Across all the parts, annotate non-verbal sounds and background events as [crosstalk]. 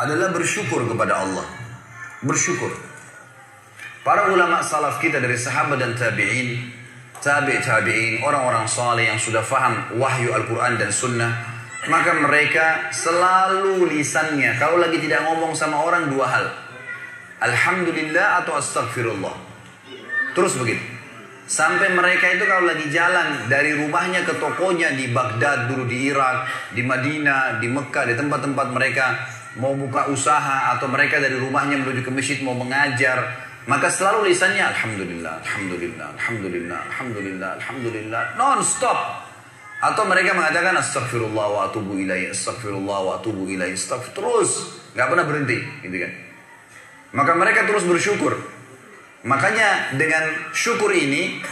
adalah bersyukur kepada Allah. Bersyukur. Para ulama salaf kita dari sahabat dan tabi'in, tabi' tabi'in, orang-orang saleh yang sudah faham wahyu Al-Quran dan Sunnah, maka mereka selalu lisannya, kalau lagi tidak ngomong sama orang dua hal. Alhamdulillah atau astagfirullah. Terus begitu. Sampai mereka itu kalau lagi jalan dari rumahnya ke tokonya di Baghdad dulu di Irak, di Madinah, di Mekah, di tempat-tempat mereka mau buka usaha atau mereka dari rumahnya menuju ke masjid mau mengajar, maka selalu lisannya Alhamdulillah, Alhamdulillah, Alhamdulillah, Alhamdulillah, Alhamdulillah, non-stop. Atau mereka mengatakan astagfirullah wa atubu ilaih, astagfirullah wa atubu ilaih, astagfirullah. Terus, nggak pernah berhenti, gitu kan. Maka mereka terus bersyukur. Makanya dengan syukur ini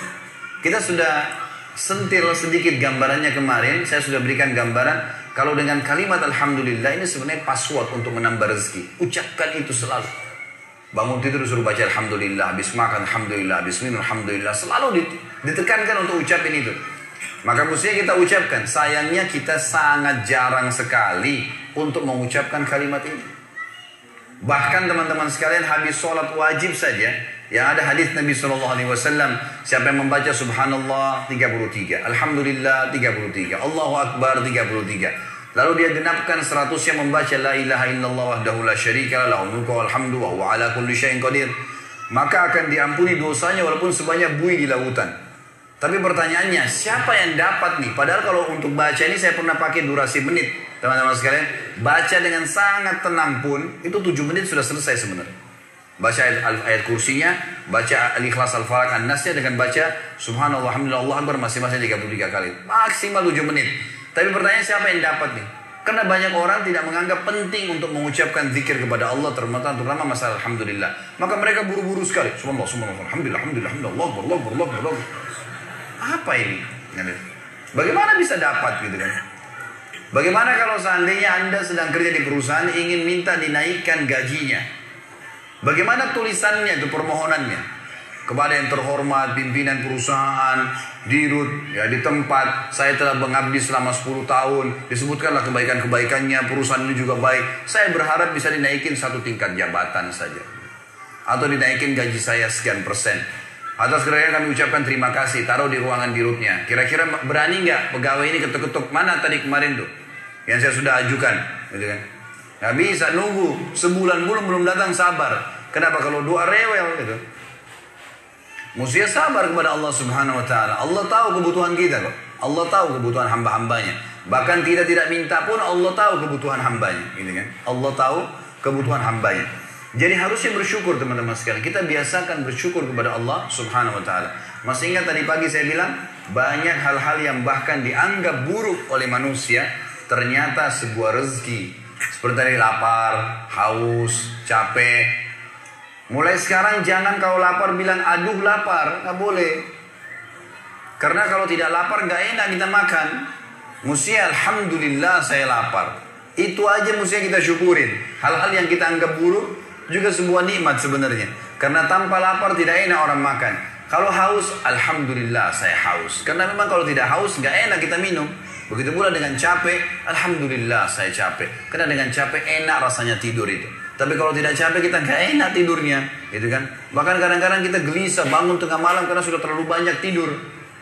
kita sudah sentil sedikit gambarannya kemarin. Saya sudah berikan gambaran kalau dengan kalimat Alhamdulillah ini sebenarnya password untuk menambah rezeki. Ucapkan itu selalu. Bangun tidur suruh baca Alhamdulillah. Habis makan Alhamdulillah. Habis minum Alhamdulillah. Selalu ditekankan untuk ucapin itu. Maka mestinya kita ucapkan. Sayangnya kita sangat jarang sekali untuk mengucapkan kalimat ini. Bahkan teman-teman sekalian habis sholat wajib saja yang ada hadis Nabi Shallallahu Alaihi Wasallam, siapa yang membaca Subhanallah 33, Alhamdulillah 33, Allahu Akbar 33. Lalu dia genapkan seratusnya membaca La ilaha illallah wahdahu la syarika lahu mulku wal wa ala kulli syai'in qadir. Maka akan diampuni dosanya walaupun sebanyak bui di lautan. Tapi pertanyaannya, siapa yang dapat nih? Padahal kalau untuk baca ini saya pernah pakai durasi menit. Teman-teman sekalian, baca dengan sangat tenang pun, itu 7 menit sudah selesai sebenarnya. Baca ayat, kursinya, baca al-ikhlas al-falak an-nasnya dengan baca subhanallah alhamdulillah Allah akbar masing-masing 33 kali. Maksimal 7 menit. Tapi pertanyaan siapa yang dapat nih? Karena banyak orang tidak menganggap penting untuk mengucapkan zikir kepada Allah terutama masalah alhamdulillah. Maka mereka buru-buru sekali. Subhanallah, subhanallah, alhamdulillah, alhamdulillah, alhamdulillah, Allah, Allah, Allah, Allah. Apa ini? Bagaimana bisa dapat gitu kan? Bagaimana kalau seandainya Anda sedang kerja di perusahaan ingin minta dinaikkan gajinya? Bagaimana tulisannya itu permohonannya? Kepada yang terhormat pimpinan perusahaan, dirut, ya di tempat saya telah mengabdi selama 10 tahun, disebutkanlah kebaikan-kebaikannya, perusahaan ini juga baik. Saya berharap bisa dinaikin satu tingkat jabatan saja. Atau dinaikin gaji saya sekian persen. Atas kerja kami ucapkan terima kasih, taruh di ruangan dirutnya. Kira-kira berani nggak pegawai ini ketuk-ketuk mana tadi kemarin tuh? Yang saya sudah ajukan, gitu kan? Gak bisa nunggu sebulan belum belum datang sabar. Kenapa kalau doa rewel gitu? Mesti sabar kepada Allah Subhanahu wa taala. Allah tahu kebutuhan kita kok. Allah tahu kebutuhan hamba-hambanya. Bahkan kita tidak minta pun Allah tahu kebutuhan hambanya, gitu kan? Allah tahu kebutuhan hambanya. Jadi harusnya bersyukur teman-teman sekalian. Kita biasakan bersyukur kepada Allah Subhanahu wa taala. Masih ingat tadi pagi saya bilang banyak hal-hal yang bahkan dianggap buruk oleh manusia ternyata sebuah rezeki seperti tadi lapar, haus, capek. Mulai sekarang jangan kau lapar bilang aduh lapar, nggak boleh. Karena kalau tidak lapar nggak enak kita makan. Mesti alhamdulillah saya lapar. Itu aja mesti kita syukurin. Hal-hal yang kita anggap buruk juga sebuah nikmat sebenarnya. Karena tanpa lapar tidak enak orang makan. Kalau haus, alhamdulillah saya haus. Karena memang kalau tidak haus nggak enak kita minum. Begitu pula dengan capek, Alhamdulillah saya capek. Karena dengan capek enak rasanya tidur itu. Tapi kalau tidak capek kita nggak enak tidurnya, gitu kan? Bahkan kadang-kadang kita gelisah bangun tengah malam karena sudah terlalu banyak tidur.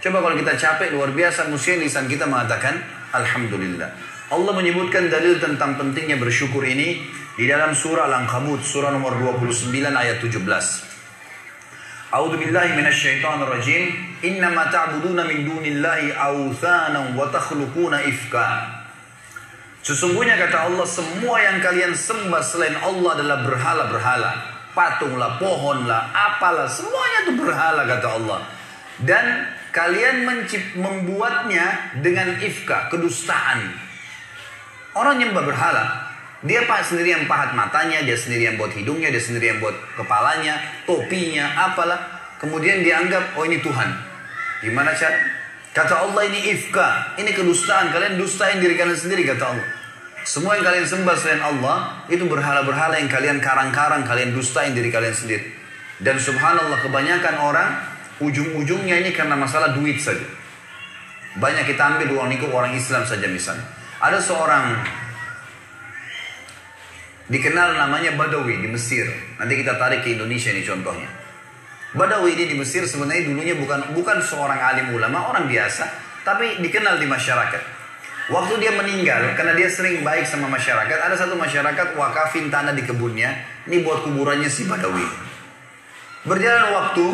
Coba kalau kita capek luar biasa, mesti lisan kita mengatakan Alhamdulillah. Allah menyebutkan dalil tentang pentingnya bersyukur ini di dalam surah Al-Ankabut, surah nomor 29 ayat 17. A'udzu billahi minasyaitonir rajim. Innama ta'buduna min dunillahi awthanan wa takhluquna ifka. Sesungguhnya kata Allah semua yang kalian sembah selain Allah adalah berhala-berhala. Patunglah, pohonlah, apalah, semuanya itu berhala kata Allah. Dan kalian mencip, membuatnya dengan ifka, kedustaan. Orang yang berhala, dia pak sendiri yang pahat matanya, dia sendiri yang buat hidungnya, dia sendiri yang buat kepalanya, topinya, apalah. Kemudian dianggap, oh ini Tuhan. Gimana cara? Kata Allah ini ifka, ini kedustaan. Kalian dustain diri kalian sendiri kata Allah. Semua yang kalian sembah selain Allah itu berhala-berhala yang kalian karang-karang, kalian dustain diri kalian sendiri. Dan subhanallah kebanyakan orang ujung-ujungnya ini karena masalah duit saja. Banyak kita ambil uang itu orang Islam saja misalnya. Ada seorang dikenal namanya Badawi di Mesir. Nanti kita tarik ke Indonesia ini contohnya. Badawi ini di Mesir sebenarnya dulunya bukan bukan seorang alim ulama, orang biasa, tapi dikenal di masyarakat. Waktu dia meninggal, karena dia sering baik sama masyarakat, ada satu masyarakat wakafin tanah di kebunnya, ini buat kuburannya si Badawi. Berjalan waktu,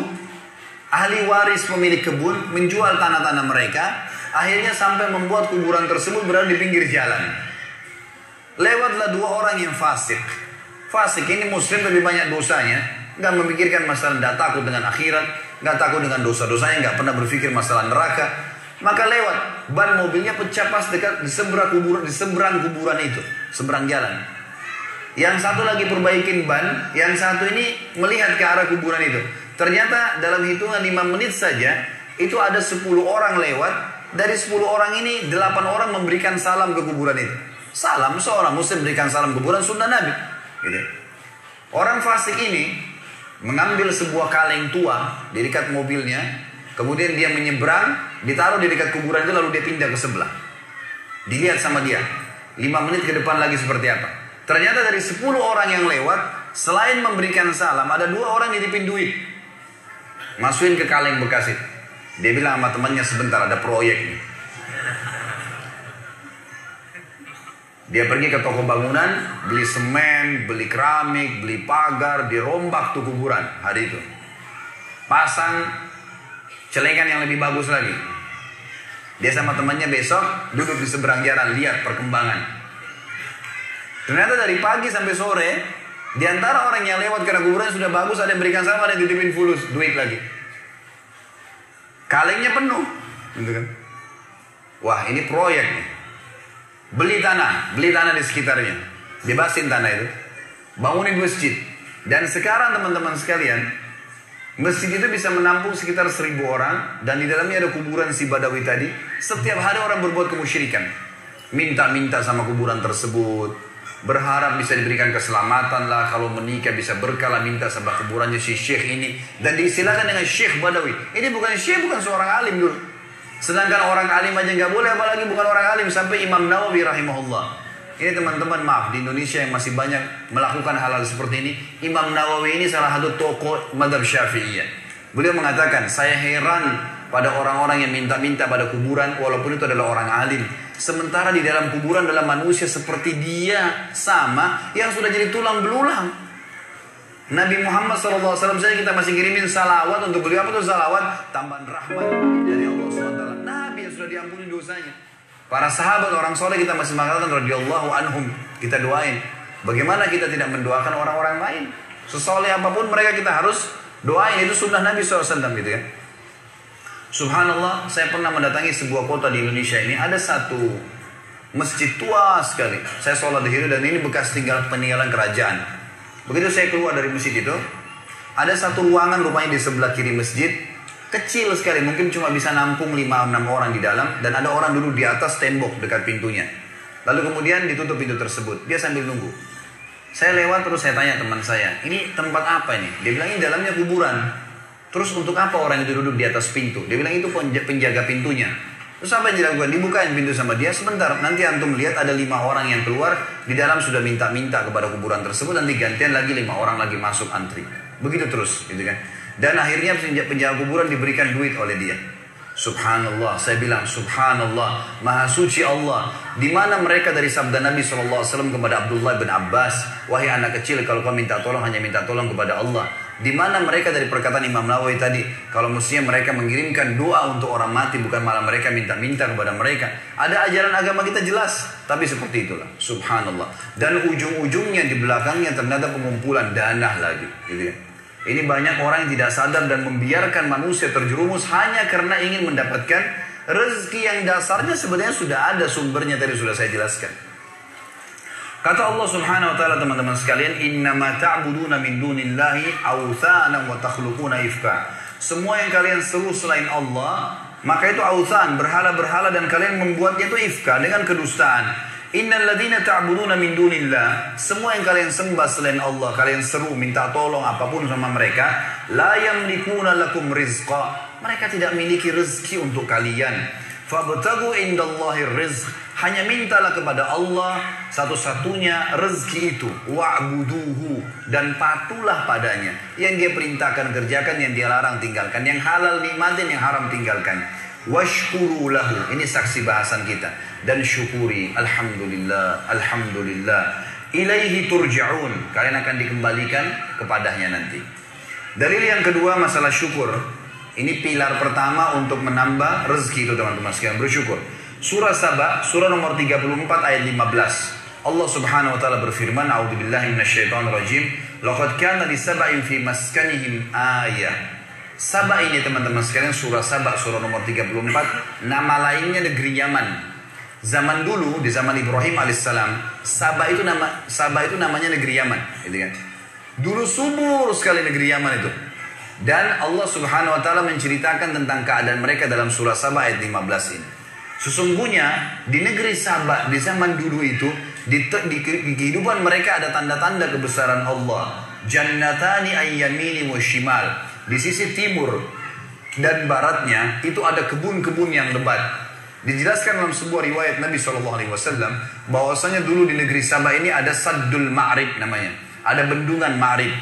ahli waris pemilik kebun menjual tanah-tanah mereka, akhirnya sampai membuat kuburan tersebut berada di pinggir jalan. Lewatlah dua orang yang fasik. Fasik ini muslim lebih banyak dosanya. Nggak memikirkan masalah, nggak takut dengan akhirat. Nggak takut dengan dosa-dosanya, nggak pernah berpikir masalah neraka. Maka lewat, ban mobilnya pecah pas dekat di seberang kuburan, di seberang kuburan itu. Seberang jalan. Yang satu lagi perbaikin ban, yang satu ini melihat ke arah kuburan itu. Ternyata dalam hitungan 5 menit saja, itu ada 10 orang lewat. Dari 10 orang ini, 8 orang memberikan salam ke kuburan itu. Salam seorang muslim berikan salam kuburan sunnah Nabi. Gitu. Orang fasik ini mengambil sebuah kaleng tua di dekat mobilnya, kemudian dia menyeberang, ditaruh di dekat kuburan itu lalu dia pindah ke sebelah. Dilihat sama dia. Lima menit ke depan lagi seperti apa. Ternyata dari sepuluh orang yang lewat, selain memberikan salam, ada dua orang yang duit. Masukin ke kaleng bekas itu. Dia bilang sama temannya sebentar ada proyek nih. Dia pergi ke toko bangunan, beli semen, beli keramik, beli pagar, dirombak tuh kuburan hari itu. Pasang celengan yang lebih bagus lagi. Dia sama temannya besok duduk di seberang jalan, lihat perkembangan. Ternyata dari pagi sampai sore, di antara orang yang lewat karena kuburan sudah bagus, ada yang berikan salam, ada yang fulus, duit lagi. Kalengnya penuh, gitu kan? Wah ini proyek nih. Beli tanah, beli tanah di sekitarnya. Bebasin tanah itu. Bangunin masjid. Dan sekarang teman-teman sekalian, masjid itu bisa menampung sekitar seribu orang. Dan di dalamnya ada kuburan si Badawi tadi. Setiap hari orang berbuat kemusyrikan. Minta-minta sama kuburan tersebut. Berharap bisa diberikan keselamatan lah. Kalau menikah bisa berkala minta sama kuburannya si syekh ini. Dan diistilahkan dengan syekh Badawi. Ini bukan syekh, bukan seorang alim dulu. Sedangkan orang alim aja nggak boleh, apalagi bukan orang alim sampai Imam Nawawi rahimahullah. Ini teman-teman maaf di Indonesia yang masih banyak melakukan hal-hal seperti ini. Imam Nawawi ini salah satu tokoh madhab syafi'iyah. Beliau mengatakan, saya heran pada orang-orang yang minta-minta pada kuburan walaupun itu adalah orang alim. Sementara di dalam kuburan dalam manusia seperti dia sama yang sudah jadi tulang belulang. Nabi Muhammad SAW saja kita masih kirimin salawat untuk beliau apa tuh salawat tambahan rahmat dari Allah sudah diampuni dosanya. Para sahabat orang soleh kita masih mengatakan radhiyallahu anhum kita doain. Bagaimana kita tidak mendoakan orang-orang lain? Sesoleh apa pun mereka kita harus doain itu sunnah Nabi SAW gitu ya. Subhanallah, saya pernah mendatangi sebuah kota di Indonesia ini ada satu masjid tua sekali. Saya sholat di situ dan ini bekas tinggal peninggalan kerajaan. Begitu saya keluar dari masjid itu, ada satu ruangan rupanya di sebelah kiri masjid, kecil sekali, mungkin cuma bisa nampung 5-6 orang di dalam, dan ada orang duduk di atas tembok dekat pintunya. Lalu kemudian ditutup pintu tersebut, dia sambil nunggu. Saya lewat terus saya tanya teman saya, ini tempat apa ini? Dia bilang ini dalamnya kuburan. Terus untuk apa orang itu duduk di atas pintu? Dia bilang itu penjaga pintunya. Terus apa yang dilakukan? Dibukain pintu sama dia sebentar. Nanti antum lihat ada lima orang yang keluar. Di dalam sudah minta-minta kepada kuburan tersebut. Nanti gantian lagi lima orang lagi masuk antri. Begitu terus gitu kan. Dan akhirnya penjaga kuburan diberikan duit oleh dia. Subhanallah, saya bilang Subhanallah, Maha Suci Allah. Di mana mereka dari sabda Nabi SAW kepada Abdullah bin Abbas, wahai anak kecil, kalau kau minta tolong hanya minta tolong kepada Allah. Di mana mereka dari perkataan Imam Nawawi tadi, kalau mestinya mereka mengirimkan doa untuk orang mati, bukan malah mereka minta-minta kepada mereka. Ada ajaran agama kita jelas, tapi seperti itulah. Subhanallah. Dan ujung-ujungnya di belakangnya ternyata pengumpulan dana lagi, gitu ya. Ini banyak orang yang tidak sadar dan membiarkan manusia terjerumus hanya karena ingin mendapatkan rezeki yang dasarnya sebenarnya sudah ada sumbernya tadi sudah saya jelaskan. Kata Allah Subhanahu wa taala teman-teman sekalian, "Innama ta'buduna min dunillahi awthana wa takhluquna ifka." Semua yang kalian seru selain Allah, maka itu authan, berhala-berhala dan kalian membuatnya itu ifka dengan kedustaan. Min dunillah, semua yang kalian sembah selain Allah, kalian seru minta tolong apa pun sama mereka, la yamlikuna lakum. Mereka tidak memiliki rezeki untuk kalian. Fabtagu indallahi rizq. Hanya mintalah kepada Allah satu-satunya rezeki itu. Wa'buduhu. Dan patulah padanya. Yang dia perintahkan kerjakan, yang dia larang tinggalkan. Yang halal nikmatin, yang haram tinggalkan. Washkuru lahu. Ini saksi bahasan kita. Dan syukuri. Alhamdulillah. Alhamdulillah. Ilaihi turja'un. Kalian akan dikembalikan kepadanya nanti. Dalil yang kedua masalah syukur. Ini pilar pertama untuk menambah rezeki itu teman-teman sekalian. Bersyukur. Surah Saba, surah nomor 34 ayat 15. Allah Subhanahu wa taala berfirman, "A'udzubillahi minasyaitonir rajim. Laqad kana li sab'in fi maskanihim ayah." Saba ini teman-teman sekalian surah Saba surah nomor 34, nama lainnya negeri Yaman. Zaman dulu di zaman Ibrahim alaihissalam, Saba itu nama Saba itu namanya negeri Yaman, gitu kan. Dulu subur sekali negeri Yaman itu. Dan Allah Subhanahu wa taala menceritakan tentang keadaan mereka dalam surah Saba ayat 15 ini. Sesungguhnya di negeri Sabah di zaman dulu itu di, di, di kehidupan mereka ada tanda-tanda kebesaran Allah. Jannatani ayyamini wa shimal. Di sisi timur dan baratnya itu ada kebun-kebun yang lebat. Dijelaskan dalam sebuah riwayat Nabi Shallallahu Alaihi Wasallam bahwasanya dulu di negeri Sabah ini ada Saddul Ma'rib namanya, ada bendungan Ma'rib.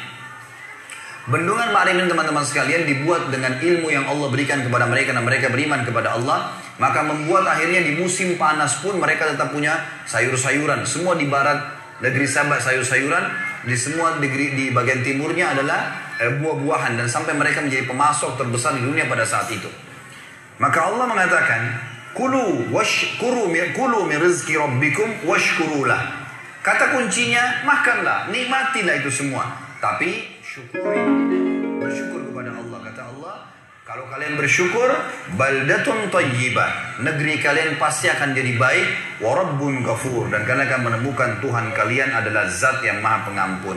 Bendungan Ma'rib ini teman-teman sekalian dibuat dengan ilmu yang Allah berikan kepada mereka dan mereka beriman kepada Allah maka membuat akhirnya di musim panas pun mereka tetap punya sayur-sayuran. Semua di barat negeri Sabah sayur-sayuran, di semua negeri di bagian timurnya adalah eh, buah-buahan dan sampai mereka menjadi pemasok terbesar di dunia pada saat itu. Maka Allah mengatakan, "Kulu washkuru kulu min rizqi rabbikum washkurulah." Kata kuncinya, makanlah, nikmatilah itu semua. Tapi syukuri, bersyukur kepada Allah. Kata kalau kalian bersyukur, baldatun tayyibah. Negeri kalian pasti akan jadi baik. Warabbun ghafur. Dan kalian akan menemukan Tuhan kalian adalah zat yang maha pengampun.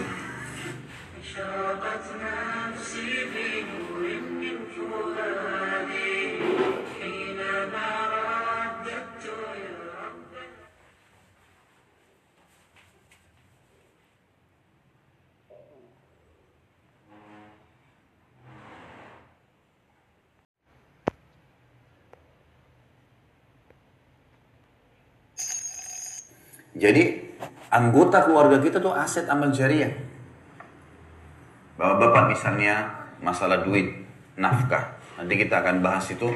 Jadi anggota keluarga kita tuh aset amal jariah. Bapak-bapak misalnya masalah duit, nafkah. Nanti kita akan bahas itu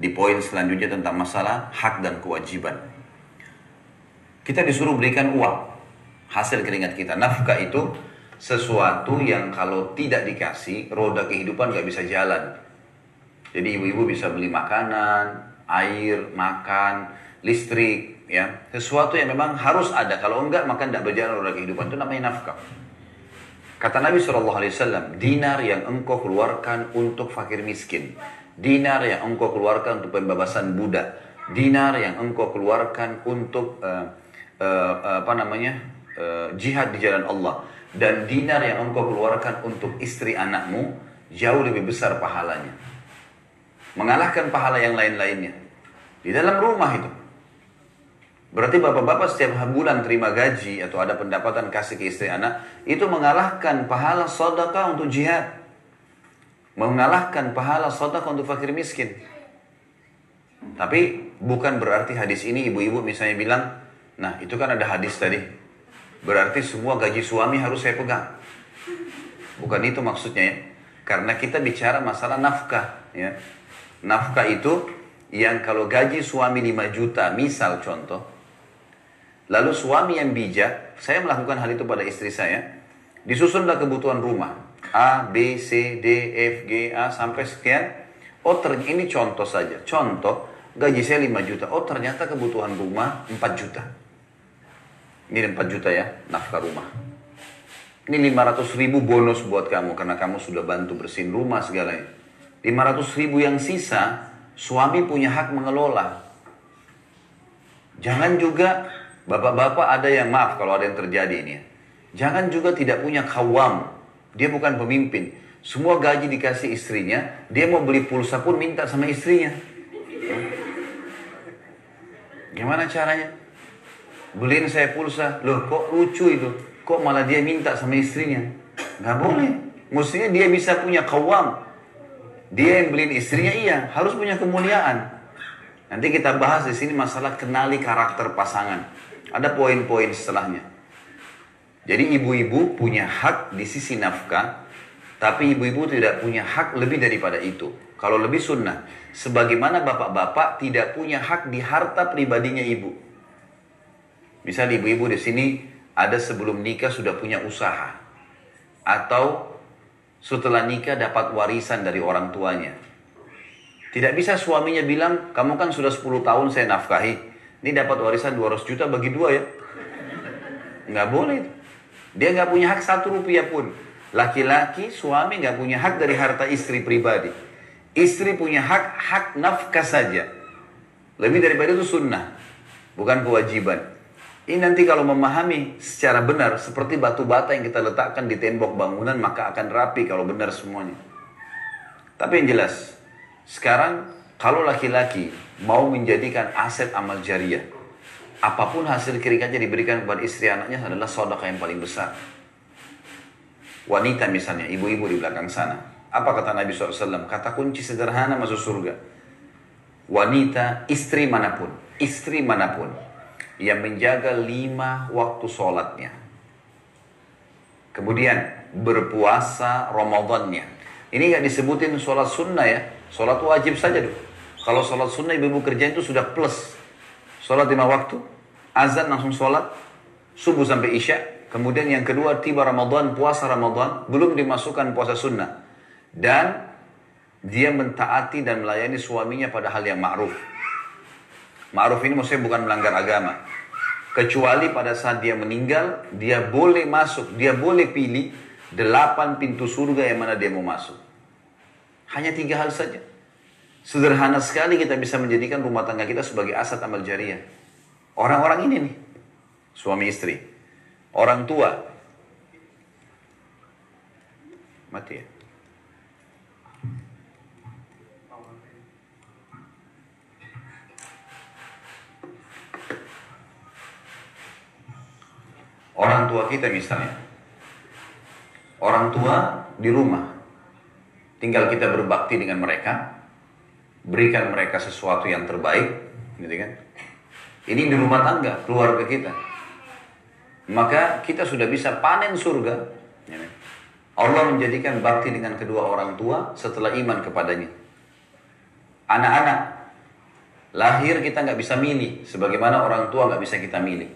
di poin selanjutnya tentang masalah hak dan kewajiban. Kita disuruh berikan uang, hasil keringat kita. Nafkah itu sesuatu yang kalau tidak dikasih, roda kehidupan gak bisa jalan. Jadi ibu-ibu bisa beli makanan, air, makan, listrik, ya. Sesuatu yang memang harus ada. Kalau enggak maka tidak berjalan roda kehidupan. Itu namanya nafkah. Kata Nabi saw dinar yang engkau keluarkan untuk fakir miskin. Dinar yang engkau keluarkan untuk pembebasan budak. Dinar yang engkau keluarkan untuk uh, uh, apa namanya uh, jihad di jalan Allah. Dan dinar yang engkau keluarkan untuk istri anakmu jauh lebih besar pahalanya. Mengalahkan pahala yang lain-lainnya. Di dalam rumah itu Berarti bapak-bapak setiap bulan terima gaji atau ada pendapatan kasih ke istri anak, itu mengalahkan pahala sodaka untuk jihad. Mengalahkan pahala sodaka untuk fakir miskin. Tapi bukan berarti hadis ini ibu-ibu misalnya bilang, nah itu kan ada hadis tadi. Berarti semua gaji suami harus saya pegang. Bukan itu maksudnya ya. Karena kita bicara masalah nafkah. Ya. Nafkah itu yang kalau gaji suami 5 juta, misal contoh, Lalu suami yang bijak, saya melakukan hal itu pada istri saya. Disusunlah kebutuhan rumah. A, B, C, D, F, G, A sampai sekian. Oh ternyata ini contoh saja. Contoh, gaji saya 5 juta. Oh ternyata kebutuhan rumah 4 juta. Ini 4 juta ya, nafkah rumah. Ini 500 ribu bonus buat kamu karena kamu sudah bantu bersihin rumah segalanya. 500 ribu yang sisa, suami punya hak mengelola. Jangan juga Bapak-bapak ada yang maaf kalau ada yang terjadi ini. Jangan juga tidak punya kawam. Dia bukan pemimpin. Semua gaji dikasih istrinya, dia mau beli pulsa pun minta sama istrinya. Gimana caranya? Beliin saya pulsa. Loh kok lucu itu? Kok malah dia minta sama istrinya? Gak boleh. Mestinya dia bisa punya kawam. Dia yang beliin istrinya iya, harus punya kemuliaan. Nanti kita bahas di sini masalah kenali karakter pasangan. Ada poin-poin setelahnya. Jadi ibu-ibu punya hak di sisi nafkah, tapi ibu-ibu tidak punya hak lebih daripada itu. Kalau lebih sunnah, sebagaimana bapak-bapak tidak punya hak di harta pribadinya ibu. Misal ibu-ibu di sini ada sebelum nikah sudah punya usaha, atau setelah nikah dapat warisan dari orang tuanya. Tidak bisa suaminya bilang, kamu kan sudah 10 tahun saya nafkahi, ini dapat warisan 200 juta bagi dua ya. Nggak boleh. Dia nggak punya hak satu rupiah pun. Laki-laki, suami nggak punya hak dari harta istri pribadi. Istri punya hak, hak nafkah saja. Lebih daripada itu sunnah. Bukan kewajiban. Ini nanti kalau memahami secara benar, seperti batu bata yang kita letakkan di tembok bangunan, maka akan rapi kalau benar semuanya. Tapi yang jelas, sekarang kalau laki-laki mau menjadikan aset amal jariah, apa pun hasil keringatnya diberikan kepada istri anaknya adalah sodaka yang paling besar. Wanita misalnya, ibu-ibu di belakang sana. Apa kata Nabi SAW? Kata kunci sederhana masuk surga. Wanita, istri mana pun, istri mana pun yang menjaga lima waktu sholatnya. Kemudian berpuasa Ramadannya. Ini nggak disebutin sholat sunnah ya, sholat wajib saja dulu. Kalau sholat sunnah ibu-ibu kerjain itu sudah plus Sholat lima waktu, azan langsung sholat, subuh sampai isya. Kemudian yang kedua tiba Ramadan, puasa Ramadan, belum dimasukkan puasa sunnah. Dan dia mentaati dan melayani suaminya pada hal yang ma'ruf. Ma'ruf ini maksudnya bukan melanggar agama. Kecuali pada saat dia meninggal, dia boleh masuk, dia boleh pilih delapan pintu surga yang mana dia mau masuk. Hanya tiga hal saja. Sederhana sekali kita bisa menjadikan rumah tangga kita sebagai aset amal jariah. Orang-orang ini nih, suami istri, orang tua, mati ya. Orang tua kita misalnya, orang tua di rumah, tinggal kita berbakti dengan mereka, berikan mereka sesuatu yang terbaik, gitu kan? Ini di rumah tangga, keluarga kita. Maka kita sudah bisa panen surga. Ya kan? Allah menjadikan bakti dengan kedua orang tua setelah iman kepadanya. Anak-anak, lahir kita nggak bisa milih, sebagaimana orang tua nggak bisa kita milih.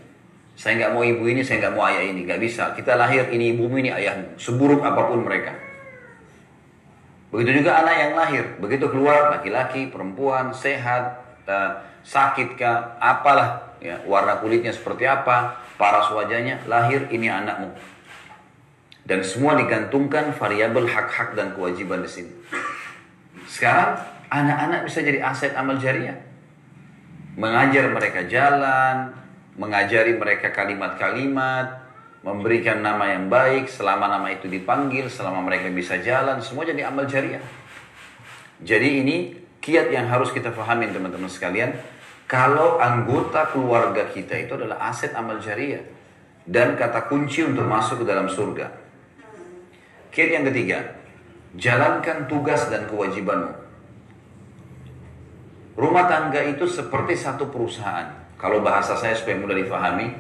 Saya nggak mau ibu ini, saya nggak mau ayah ini, nggak bisa. Kita lahir ini ibumu ini ayahmu, seburuk apa pun mereka. Begitu juga anak yang lahir, begitu keluar laki-laki, perempuan, sehat, sakit kah, apalah, ya, warna kulitnya seperti apa, paras wajahnya, lahir ini anakmu. Dan semua digantungkan variabel hak-hak dan kewajiban di sini. Sekarang anak-anak bisa jadi aset amal jariah. Mengajar mereka jalan, mengajari mereka kalimat-kalimat, memberikan nama yang baik, selama nama itu dipanggil, selama mereka bisa jalan, semua jadi amal jariah. Jadi ini kiat yang harus kita pahami teman-teman sekalian. Kalau anggota keluarga kita itu adalah aset amal jariah. Dan kata kunci untuk masuk ke dalam surga. Kiat yang ketiga, jalankan tugas dan kewajibanmu. Rumah tangga itu seperti satu perusahaan. Kalau bahasa saya supaya mudah difahami,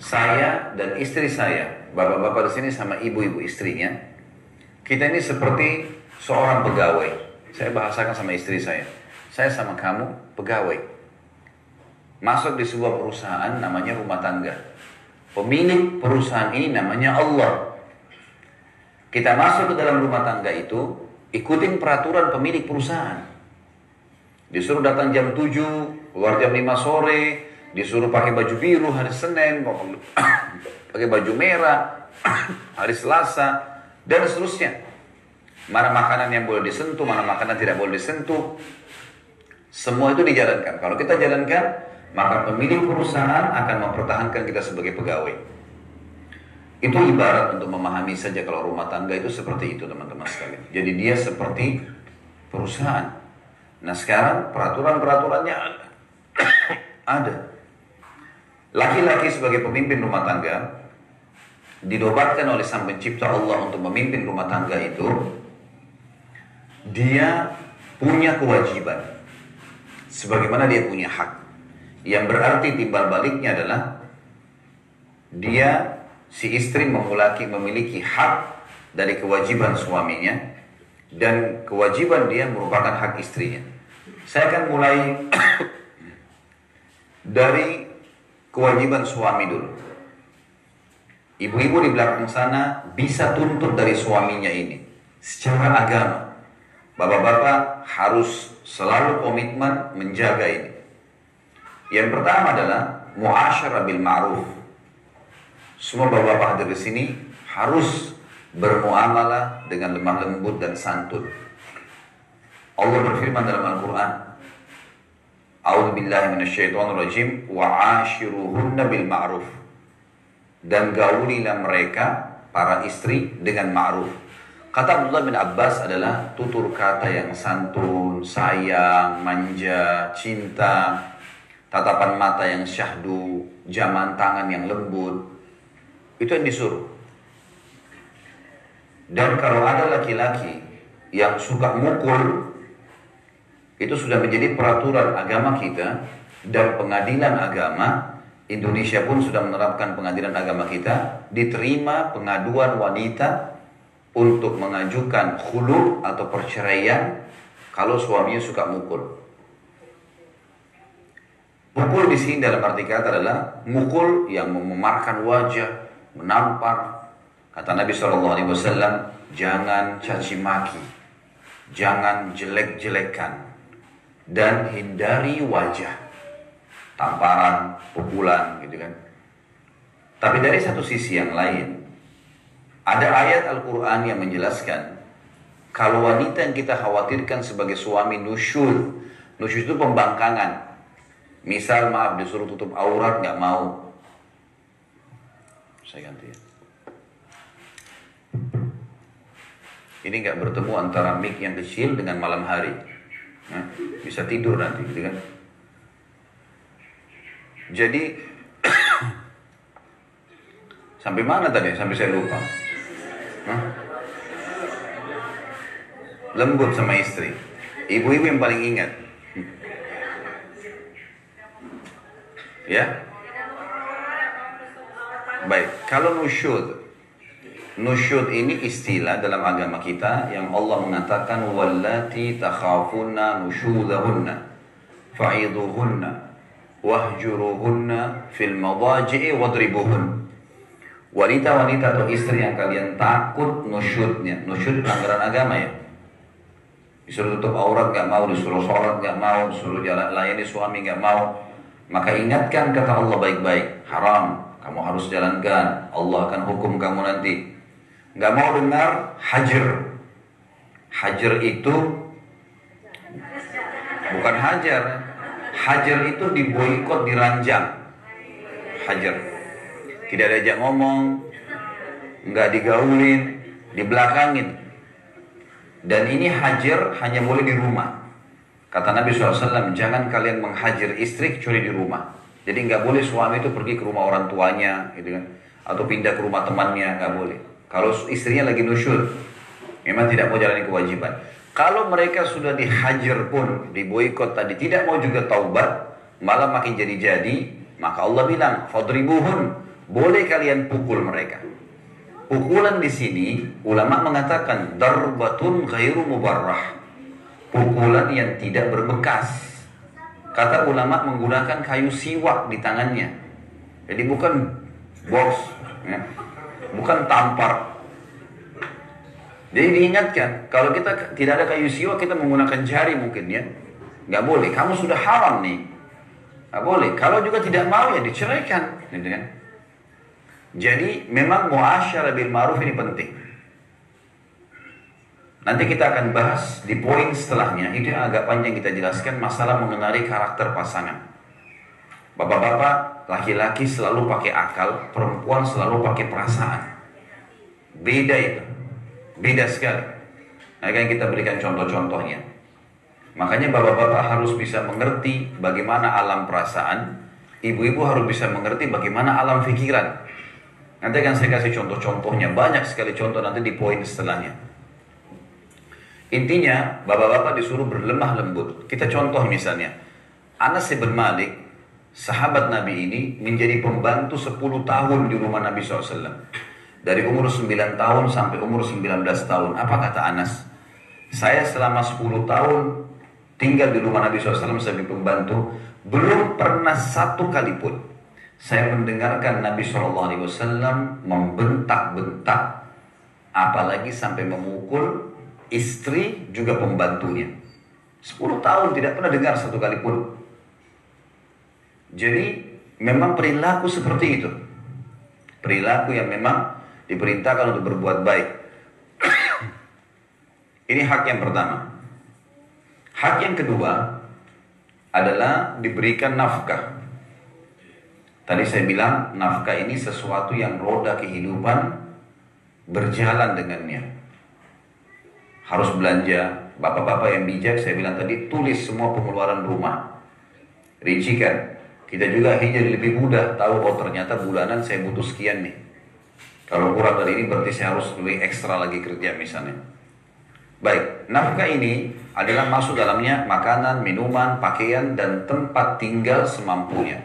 saya dan istri saya, bapak-bapak di sini sama ibu-ibu istrinya, kita ini seperti seorang pegawai. Saya bahasakan sama istri saya. Saya sama kamu pegawai. Masuk di sebuah perusahaan namanya rumah tangga. Pemilik perusahaan ini namanya Allah. Kita masuk ke dalam rumah tangga itu, ikutin peraturan pemilik perusahaan. Disuruh datang jam 7, keluar jam 5 sore, disuruh pakai baju biru hari Senin, [coughs] pakai baju merah [coughs] hari Selasa, dan seterusnya. Mana makanan yang boleh disentuh, mana makanan tidak boleh disentuh. Semua itu dijalankan. Kalau kita jalankan, maka pemilik perusahaan akan mempertahankan kita sebagai pegawai. Itu ibarat untuk memahami saja kalau rumah tangga itu seperti itu teman-teman sekalian. Jadi dia seperti perusahaan. Nah sekarang peraturan-peraturannya [coughs] ada. ada. Laki-laki sebagai pemimpin rumah tangga didobatkan oleh sang pencipta Allah untuk memimpin rumah tangga itu dia punya kewajiban sebagaimana dia punya hak. Yang berarti timbal baliknya adalah dia si istri memiliki memiliki hak dari kewajiban suaminya dan kewajiban dia merupakan hak istrinya. Saya akan mulai [coughs] dari kewajiban suami dulu. Ibu-ibu di belakang sana bisa tuntut dari suaminya ini secara agama. Bapak-bapak harus selalu komitmen menjaga ini. Yang pertama adalah muasyarah bil ma'ruf. Semua bapak-bapak hadir di sini harus bermuamalah dengan lemah lembut dan santun. Allah berfirman dalam Al-Quran, A'udzu billahi minasyaitonir rajim wa ashiruhunna bil ma'ruf. Dan gaulilah mereka para istri dengan ma'ruf. Kata Abdullah bin Abbas adalah tutur kata yang santun, sayang, manja, cinta, tatapan mata yang syahdu, jaman tangan yang lembut. Itu yang disuruh. Dan kalau ada laki-laki yang suka mukul, itu sudah menjadi peraturan agama kita dan pengadilan agama Indonesia pun sudah menerapkan pengadilan agama kita diterima pengaduan wanita untuk mengajukan khulu atau perceraian kalau suaminya suka mukul. Mukul di sini dalam arti kata adalah mukul yang memamarkan wajah, menampar. Kata Nabi SAW, jangan caci maki, jangan jelek-jelekan, dan hindari wajah tamparan, pukulan gitu kan. Tapi dari satu sisi yang lain ada ayat Al-Qur'an yang menjelaskan kalau wanita yang kita khawatirkan sebagai suami nusyul, nusyul itu pembangkangan. Misal maaf disuruh tutup aurat nggak mau. Saya ganti ya. Ini nggak bertemu antara mic yang kecil dengan malam hari. Bisa tidur nanti gitu kan. Jadi [coughs] sampai mana tadi? Sampai saya lupa. Hah? Lembut sama istri. Ibu-ibu yang paling ingat. Ya. Baik, kalau nusyud Nusyud ini istilah dalam agama kita yang Allah mengatakan wallati takhafuna nusyudahunna fa'iduhunna wahjuruhunna fil madaji'i wadribuhun. Wanita-wanita atau istri yang kalian takut nusyudnya. Nusyud pelanggaran agama ya. Disuruh tutup aurat gak mau, disuruh sholat gak mau, disuruh jalan layani suami gak mau. Maka ingatkan kata Allah baik-baik, haram, kamu harus jalankan. Allah akan hukum kamu nanti nggak mau dengar hajar. Hajar itu bukan hajar. Hajar itu diboikot, diranjang. Hajar. Tidak ada ajak ngomong, nggak digaulin, dibelakangin. Dan ini hajar hanya boleh di rumah. Kata Nabi SAW, jangan kalian menghajar istri kecuali di rumah. Jadi nggak boleh suami itu pergi ke rumah orang tuanya, gitu kan? Atau pindah ke rumah temannya, nggak boleh. Kalau istrinya lagi nusyur, memang tidak mau jalani kewajiban. Kalau mereka sudah dihajar pun, diboikot tadi, tidak mau juga taubat, malah makin jadi-jadi, maka Allah bilang, fadribuhun, boleh kalian pukul mereka. Pukulan di sini, ulama mengatakan, darbatun ghairu mubarrah. Pukulan yang tidak berbekas. Kata ulama menggunakan kayu siwak di tangannya. Jadi bukan box. Ya bukan tampar. Jadi diingatkan, kalau kita tidak ada kayu siwa, kita menggunakan jari mungkin ya. Nggak boleh, kamu sudah haram nih. Nggak boleh. Kalau juga tidak mau ya diceraikan. Gitu kan? Jadi memang muasyarah bil ma'ruf ini penting. Nanti kita akan bahas di poin setelahnya. Itu yang agak panjang kita jelaskan masalah mengenali karakter pasangan. Bapak-bapak, laki-laki selalu pakai akal, perempuan selalu pakai perasaan. Beda itu. Beda sekali. Nah, kan kita berikan contoh-contohnya. Makanya bapak-bapak harus bisa mengerti bagaimana alam perasaan. Ibu-ibu harus bisa mengerti bagaimana alam pikiran. Nanti akan saya kasih contoh-contohnya. Banyak sekali contoh nanti di poin setelahnya. Intinya, bapak-bapak disuruh berlemah lembut. Kita contoh misalnya, Anas bin Malik, sahabat Nabi ini menjadi pembantu 10 tahun di rumah Nabi SAW. Dari umur 9 tahun sampai umur 19 tahun. Apa kata Anas? Saya selama 10 tahun tinggal di rumah Nabi SAW sebagai pembantu. Belum pernah satu kali pun saya mendengarkan Nabi SAW membentak-bentak. Apalagi sampai memukul istri juga pembantunya. 10 tahun tidak pernah dengar satu kali pun. Jadi memang perilaku seperti itu. Perilaku yang memang diperintahkan untuk berbuat baik. [coughs] Ini hak yang pertama. Hak yang kedua adalah diberikan nafkah. Tadi saya bilang nafkah ini sesuatu yang roda kehidupan berjalan dengannya. Harus belanja. Bapak-bapak yang bijak saya bilang tadi tulis semua pengeluaran rumah. Rincikan. Kita juga hijau lebih mudah tahu oh ternyata bulanan saya butuh sekian nih. Kalau kurang dari ini berarti saya harus lebih ekstra lagi kerja misalnya. Baik, nafkah ini adalah masuk dalamnya makanan, minuman, pakaian, dan tempat tinggal semampunya.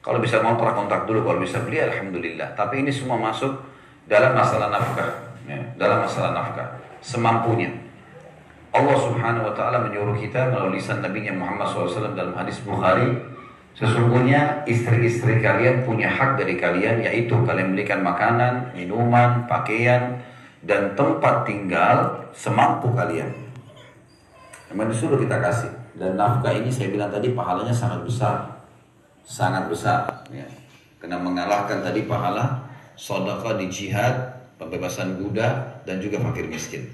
Kalau bisa kontrak-kontrak dulu, kalau bisa beli Alhamdulillah. Tapi ini semua masuk dalam masalah nafkah. Ya, dalam masalah nafkah. Semampunya. Allah subhanahu wa ta'ala menyuruh kita melalui lisan Nabi Muhammad SAW dalam hadis Bukhari Sesungguhnya istri-istri kalian punya hak dari kalian yaitu kalian belikan makanan, minuman, pakaian, dan tempat tinggal semampu kalian. Memang disuruh kita kasih. Dan nafkah ini saya bilang tadi pahalanya sangat besar. Sangat besar. Ya. Kena mengalahkan tadi pahala sodaka di jihad, pembebasan budak, dan juga fakir miskin.